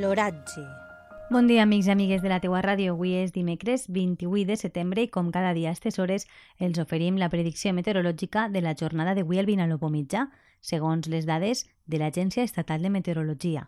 L'oratge. Bon dia, amics i amigues de la teua ràdio. Avui és dimecres 28 de setembre i com cada dia a aquestes hores els oferim la predicció meteorològica de la jornada d'avui al Vinalopó mitjà, segons les dades de l'Agència Estatal de Meteorologia.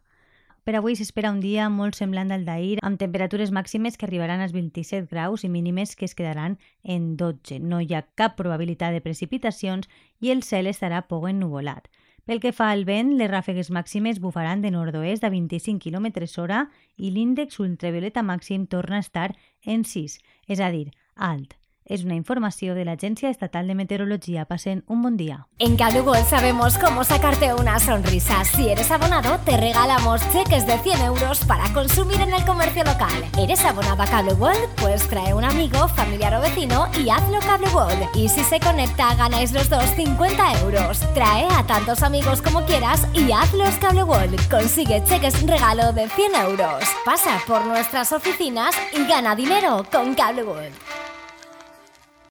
Per avui s'espera un dia molt semblant al d'ahir, amb temperatures màximes que arribaran als 27 graus i mínimes que es quedaran en 12. No hi ha cap probabilitat de precipitacions i el cel estarà poc ennuvolat. Pel que fa al vent, les ràfegues màximes bufaran de nord-oest a 25 km hora i l'índex ultravioleta màxim torna a estar en 6, és a dir, alt. Es una información de la Agencia Estatal de Meteorología. Pasen un buen día. En Cable sabemos cómo sacarte una sonrisa. Si eres abonado, te regalamos cheques de 100 euros para consumir en el comercio local. ¿Eres abonado a Cable Pues trae un amigo, familiar o vecino y hazlo Cable Y si se conecta, ganáis los dos 50 euros. Trae a tantos amigos como quieras y hazlos Cable Consigue cheques regalo de 100 euros. Pasa por nuestras oficinas y gana dinero con Cable